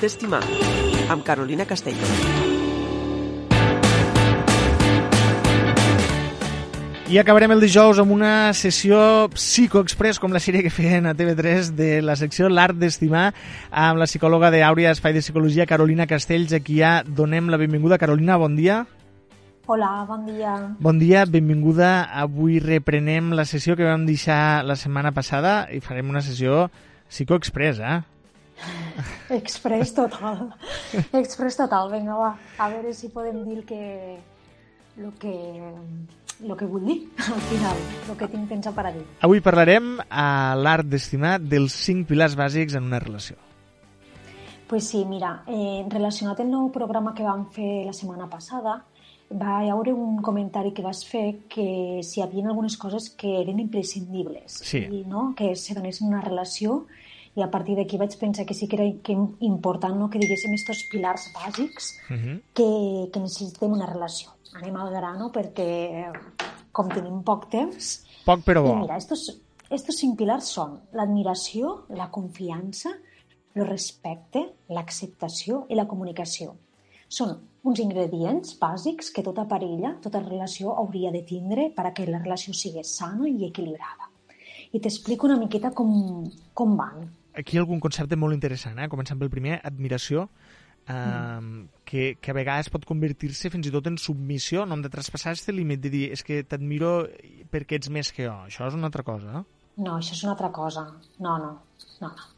d'estimar, amb Carolina Castelló. I acabarem el dijous amb una sessió psicoexpress, com la sèrie que feien a TV3 de la secció L'Art d'Estimar, amb la psicòloga d'Àurea Espai de Psicologia, Carolina Castells, a qui ja donem la benvinguda. Carolina, bon dia. Hola, bon dia. Bon dia, benvinguda. Avui reprenem la sessió que vam deixar la setmana passada i farem una sessió psicoexpress, eh? Express total. Express total. Vinga, va. A veure si podem dir que el que, lo que vull dir, al final, el que tinc pensat per a dir. Avui parlarem a l'art d'estimar dels cinc pilars bàsics en una relació. Pues sí, mira, eh, relacionat al nou programa que vam fer la setmana passada, va haver un comentari que vas fer que si hi havia algunes coses que eren imprescindibles Sí. i no? que se donessin una relació i a partir d'aquí vaig pensar que sí que era que important no? que diguéssim estos pilars bàsics Uh -huh. que, que necessitem una relació. Anem al grano perquè, com tenim poc temps... Poc però bo. I mira, estos, estos cinc pilars són l'admiració, la confiança, el respecte, l'acceptació i la comunicació. Són uns ingredients bàsics que tota parella, tota relació hauria de tindre per a que la relació sigui sana i equilibrada. I t'explico una miqueta com, com van. Aquí hi ha algun concepte molt interessant, eh? començant pel primer, admiració, eh, mm. que, que a vegades pot convertir-se fins i tot en submissió, no hem de traspassar aquest límit de dir és que t'admiro perquè ets més que jo. Això és una altra cosa. Eh? No, això és una altra cosa. No, no, no, no.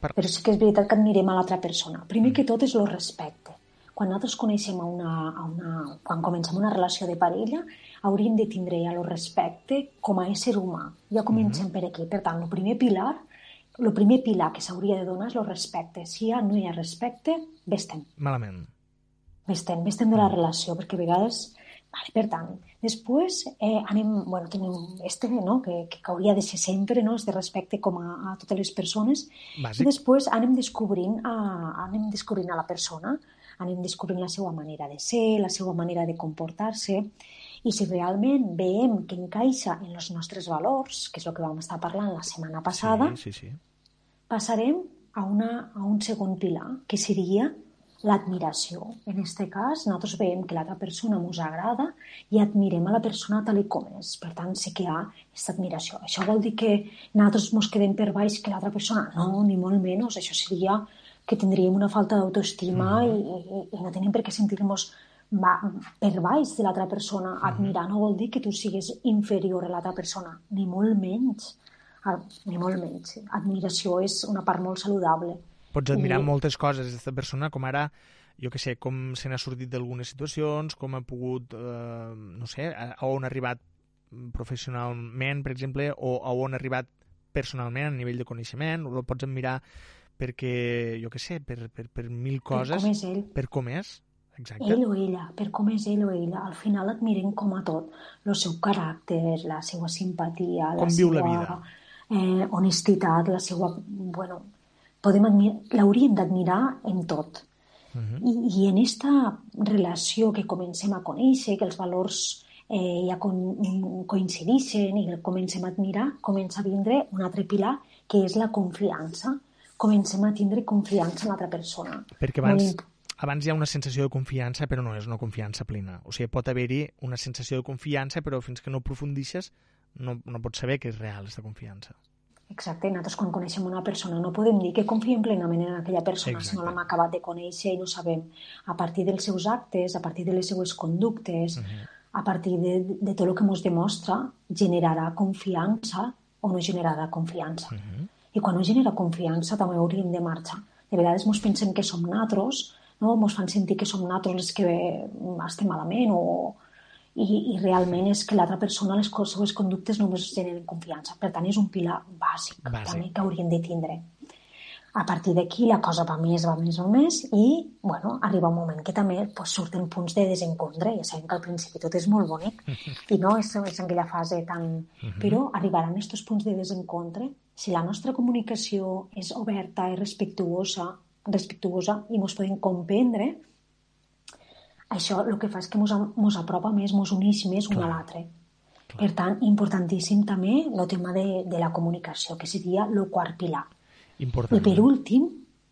Per- Però sí que és veritat que admirem a l'altra persona. Primer que tot és el respecte. Quan nosaltres coneixem a una, a una... Quan comencem una relació de parella, hauríem de tindre ja el respecte com a ésser humà. Ja comencem per aquí. Per tant, el primer pilar, el primer pilar que s'hauria de donar és el respecte. Si ja no hi ha respecte, vestem. Malament. Vestem, vestem de la relació, perquè a vegades... Vale, per tant, després eh, anem, bueno, tenim este, no?, que, que hauria de ser sempre, no?, este respecte com a, a totes les persones, Bàsic. i després anem descobrint, a, anem descobrint a la persona, anem descobrint la seva manera de ser, la seva manera de comportar-se, i si realment veiem que encaixa en els nostres valors, que és el que vam estar parlant la setmana passada, Sí, sí, sí. Passarem a, una, a un segon pilar, que seria l'admiració. En aquest cas, nosaltres veiem que l'altra persona ens agrada i admirem a la persona tal com és. Per tant, sí que hi ha aquesta admiració. Això vol dir que nosaltres ens quedem per baix que l'altra persona? No, ni molt menys. Això seria que tindríem una falta d'autoestima i, i, i no tenim per què sentir-nos per baix de l'altra persona. Admirar no vol dir que tu siguis inferior a l'altra persona, ni molt menys. Ah, Ni molt menys. Admiració és una part molt saludable. Pots admirar I- moltes coses d'aquesta persona, com ara, jo que sé, com se n'ha sortit d'algunes situacions, com ha pogut, eh, no sé, a, a on ha arribat professionalment, per exemple, o a on ha arribat personalment a nivell de coneixement, o el pots admirar perquè, jo que sé, per, per, per mil coses, Per com és ell. per com és, exacte. Ell o ella, per com és ell o ella. Al final admirem com a tot. El seu caràcter, la seva simpatia, Com la viu la seva vida. Eh, honestitat, la seva... Bueno, podem l'hauríem d'admirar en tot. Mhm. I, I en esta relació que comencem a conèixer, que els valors eh, ja con, coincideixen i el comencem a admirar, comença a vindre un altre pilar, que és la confiança. Comencem a tindre confiança en l'altra persona. Perquè abans, imp- abans hi ha una sensació de confiança, però no és una confiança plena. O sigui, pot haver-hi una sensació de confiança, però fins que no aprofundixes no, no pots saber que és real, aquesta confiança. Exacte, nosaltres quan coneixem una persona no podem dir que confiem plenament en aquella persona si no Exacte. l'hem acabat de conèixer i no sabem a partir dels seus actes, a partir de les seues conductes, a partir de, de tot el que ens demostra, generarà confiança o no generarà confiança. I quan no genera confiança també hauríem de marxar. De vegades ens pensem que som natros, no? ens fan sentir que som natros els que estem malament o, i, i realment és que l'altra persona, les seues conductes només generen confiança. Per tant, és un pilar bàsic, Bàsic. també que hauríem de tindre. A partir d'aquí la cosa va més, va més, va més i bueno, arriba un moment que també pues, surten punts de desencontre. Ja sabem que al principi tot és molt bonic i no és, és aquella fase tan... Però arribaran aquests punts de desencontre si la nostra comunicació és oberta i respectuosa, respectuosa i ens podem comprendre, això el que fa és que ens apropa més, ens uneix més un a l'altre. Per tant, importantíssim també el tema de, de la comunicació, que seria el quart pilar. I Important. per últim,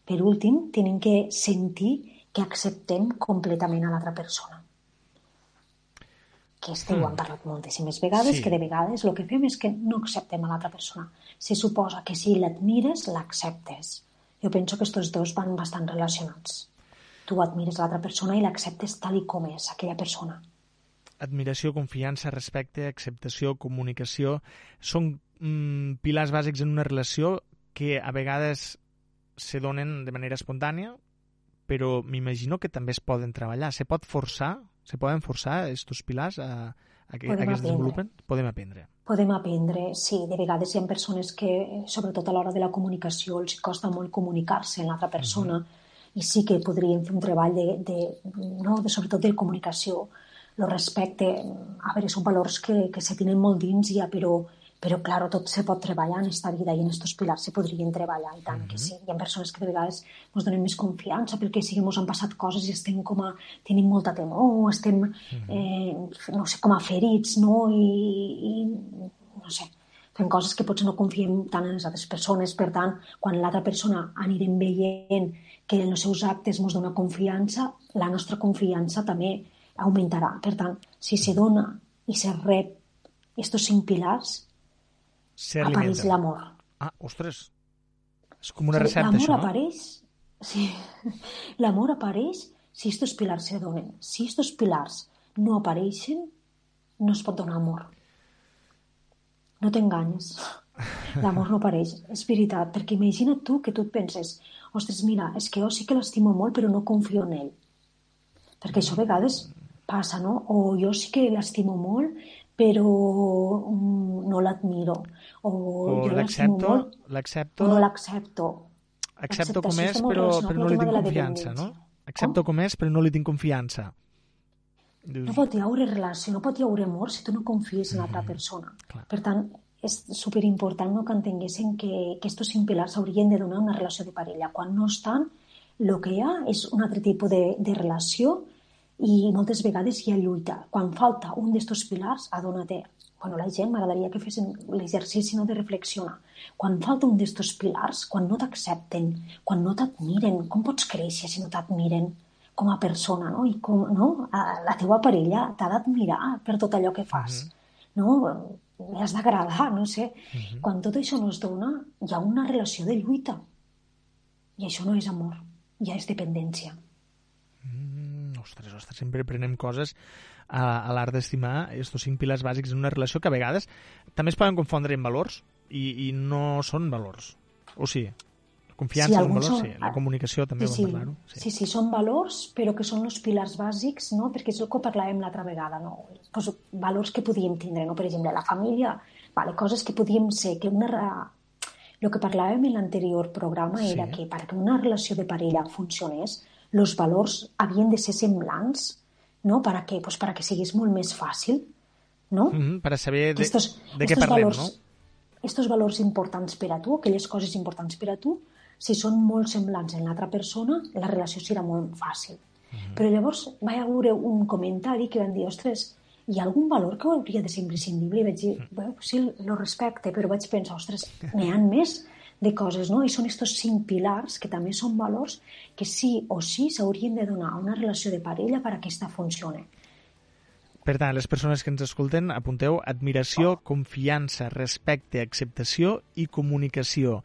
per últim, tenim que sentir que acceptem completament a l'altra persona. Que este mm. ho hem parlat moltíssimes vegades, sí. que de vegades el que fem és que no acceptem a l'altra persona. Se suposa que si l'admires, l'acceptes. Jo penso que aquests dos van bastant relacionats. Tu admires l'altra persona i l'acceptes tal i com és aquella persona. Admiració, confiança, respecte, acceptació, comunicació són mm, pilars bàsics en una relació que a vegades se donen de manera espontània, però m'imagino que també es poden treballar. Se pot forçar, se poden forçar aquests pilars a, a que, a que es desenvolupen? Podem aprendre. Podem aprendre, sí. De vegades hi ha persones que, sobretot a l'hora de la comunicació, els costa molt comunicar-se amb l'altra persona uh -huh. I sí que podríem fer un treball de, de, no, de sobretot de comunicació. El respecte, a veure, són valors que, que se tenen molt dins ja, però però, clar, tot se pot treballar en aquesta vida i en aquests pilars se podrien treballar, i tant uh -huh. que sí. Hi ha persones que de vegades ens donen més confiança perquè sí que ens han passat coses i estem com a... tenim molta temor, estem, uh -huh. eh, no sé, com a ferits, no? I, i no sé, fem coses que potser no confiem tant en les altres persones. Per tant, quan l'altra persona anirem veient que en els seus actes ens dona confiança, la nostra confiança també augmentarà. Per tant, si se dona i se rep aquests cinc pilars, apareix l'amor. Ah, ostres, és com una recepta, això, no? apareix, sí, l'amor apareix si estos pilars se donen. Si estos pilars no apareixen, no es pot donar amor. No t'enganyes. L'amor no apareix. És veritat, perquè imagina't tu que tu et penses ostres, mira, és que jo sí que l'estimo molt però no confio en ell. Perquè això a vegades passa, no? O jo sí que l'estimo molt però mm, no l'admiro. O, o l'accepto, l'accepto... No l'accepto. Accepto com és, però, però no li tinc confiança, no? Accepto com? com és, però no li tinc confiança. No pot hi haure relació, no pot hi haure amor si tu no confies en l'altra mm, persona. Clar. Per tant, és superimportant no, que entenguessin que, que estos cinc pilars haurien de donar una relació de parella. Quan no estan, el que hi ha és un altre tipus de, de relació i moltes vegades hi ha lluita. Quan falta un d'estos pilars, adona-te. Bueno, la gent m'agradaria que fessin l'exercici no de reflexionar. Quan falta un d'estos pilars, quan no t'accepten, quan no t'admiren, com pots créixer si no t'admiren com a persona, no? I com, no? La teua parella t'ha d'admirar per tot allò que fas, uh -huh. no? Li has d'agradar, no sé. Uh -huh. Quan tot això no es dona, hi ha una relació de lluita. I això no és amor, ja és dependència ostres, ostres, sempre prenem coses a, a l'art d'estimar estos cinc pilars bàsics en una relació que a vegades també es poden confondre en valors i, i no són valors. O sí, la confiança sí, valor, són... sí. La comunicació també sí, sí. parlar-ho. Sí. sí, sí, són valors, però que són els pilars bàsics, no? perquè és el que parlàvem l'altra vegada, no? pues, valors que podíem tindre, no? per exemple, la família, vale, coses que podíem ser, que una... El que parlàvem en l'anterior programa sí. era que perquè una relació de parella funcionés, los valors havien de ser semblants, no? ¿Para qué? Pues para que siguis molt més fàcil, no? Mm -hmm, para saber de, estos, de què parlem, valors, no? Estos valors importants per a tu, aquelles coses importants per a tu, si són molt semblants en l'altra persona, la relació serà molt fàcil. Mm -hmm. Però llavors va haver un comentari que van dir, ostres, hi ha algun valor que hauria de ser imprescindible? I vaig dir, mm. bueno, sí, lo respecte, però vaig pensar, ostres, n'hi ha més de coses, no? I són aquests cinc pilars, que també són valors, que sí o sí s'haurien de donar a una relació de parella per a que aquesta funcione. Per tant, les persones que ens escolten, apunteu admiració, confiança, respecte, acceptació i comunicació.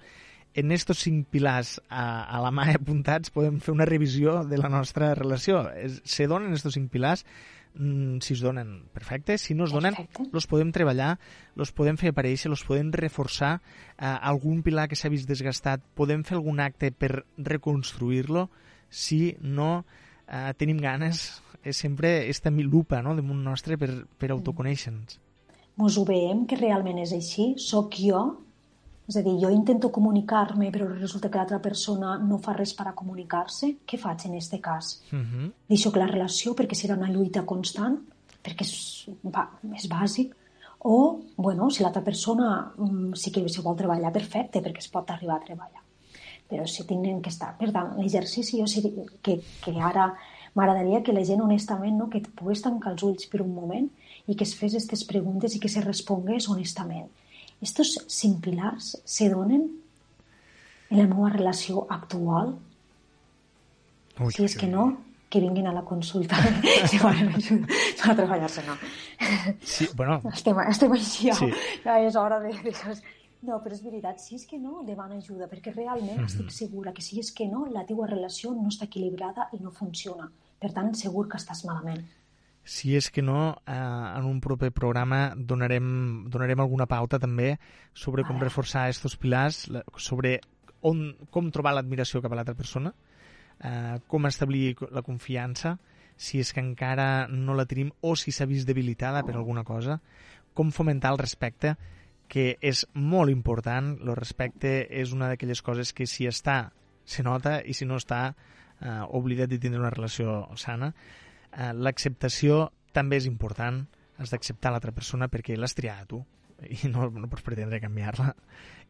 En estos cinc pilars a, a la mà apuntats podem fer una revisió de la nostra relació. Se donen estos cinc pilars mm, si es donen, perfecte. Si no es donen, els podem treballar, els podem fer aparèixer, els podem reforçar. Eh, algun pilar que s'ha vist desgastat, podem fer algun acte per reconstruir-lo. Si no eh, tenim ganes, és sempre esta lupa no, damunt nostre per, per autoconèixer-nos. Mos ho veiem que realment és així? Soc jo és a dir, jo intento comunicar-me, però resulta que l'altra persona no fa res per a comunicar-se. Què faig en aquest cas? Uh mhm. -huh. Deixo que la relació, perquè serà una lluita constant, perquè és, va, és bàsic, o, bueno, si l'altra persona um, sí que se vol treballar, perfecte, perquè es pot arribar a treballar. Però si tenen que estar... Per tant, l'exercici jo sí que, que ara m'agradaria que la gent honestament no, que et pogués tancar els ulls per un moment i que es fes aquestes preguntes i que se respongués honestament estos cinc pilars se donen en la meva relació actual Ui, si és que no, que vinguin a la consulta si volen ajuda a treballar-se, no. Sí, bueno... Estem, estem així, ja, Sí. ja és hora de, de... No, però és veritat, si és que no, demana ajuda, perquè realment Mhm. estic segura que si és que no, la teua relació no està equilibrada i no funciona. Per tant, segur que estàs malament. Si és que no, eh, en un proper programa donarem, donarem alguna pauta també sobre com reforçar aquests pilars, la- sobre on, com trobar l'admiració cap a l'altra persona, eh, com establir la confiança, si és que encara no la tenim o si s'ha vist debilitada per alguna cosa, com fomentar el respecte, que és molt important. El respecte és una d'aquelles coses que si està, se nota, i si no està, eh, oblida't de tindre una relació sana. Eh, L'acceptació també és important. Has d'acceptar l'altra persona perquè l'has triat tu i no, no pots pretendre canviar-la.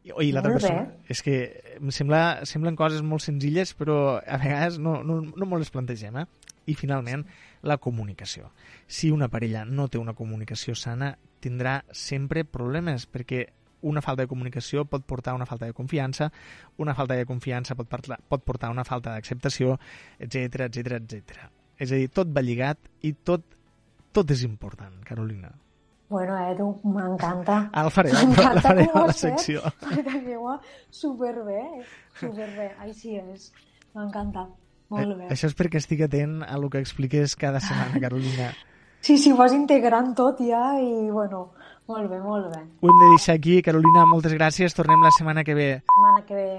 I, i l'altra persona... És que em sembla, semblen coses molt senzilles, però a vegades no, no, no molt les plantegem, eh? I finalment, la comunicació. Si una parella no té una comunicació sana, tindrà sempre problemes, perquè una falta de comunicació pot portar a una falta de confiança, una falta de confiança pot, parlar, pot portar a una falta d'acceptació, etc etc etc. És a dir, tot va lligat i tot, tot és important, Carolina. Bueno, Edu, m'encanta. Ara el la M'encanta farem com ho a la secció. Perquè meua, superbé, superbé. Així és. M'encanta. Molt bé. Eh, Això és perquè estic atent a el que expliques cada setmana, Carolina. Sí, sí, ho vas integrant tot ja i, bueno, molt bé, molt bé. Ho hem de deixar aquí. Carolina, moltes gràcies. Tornem la setmana que ve. Setmana que ve.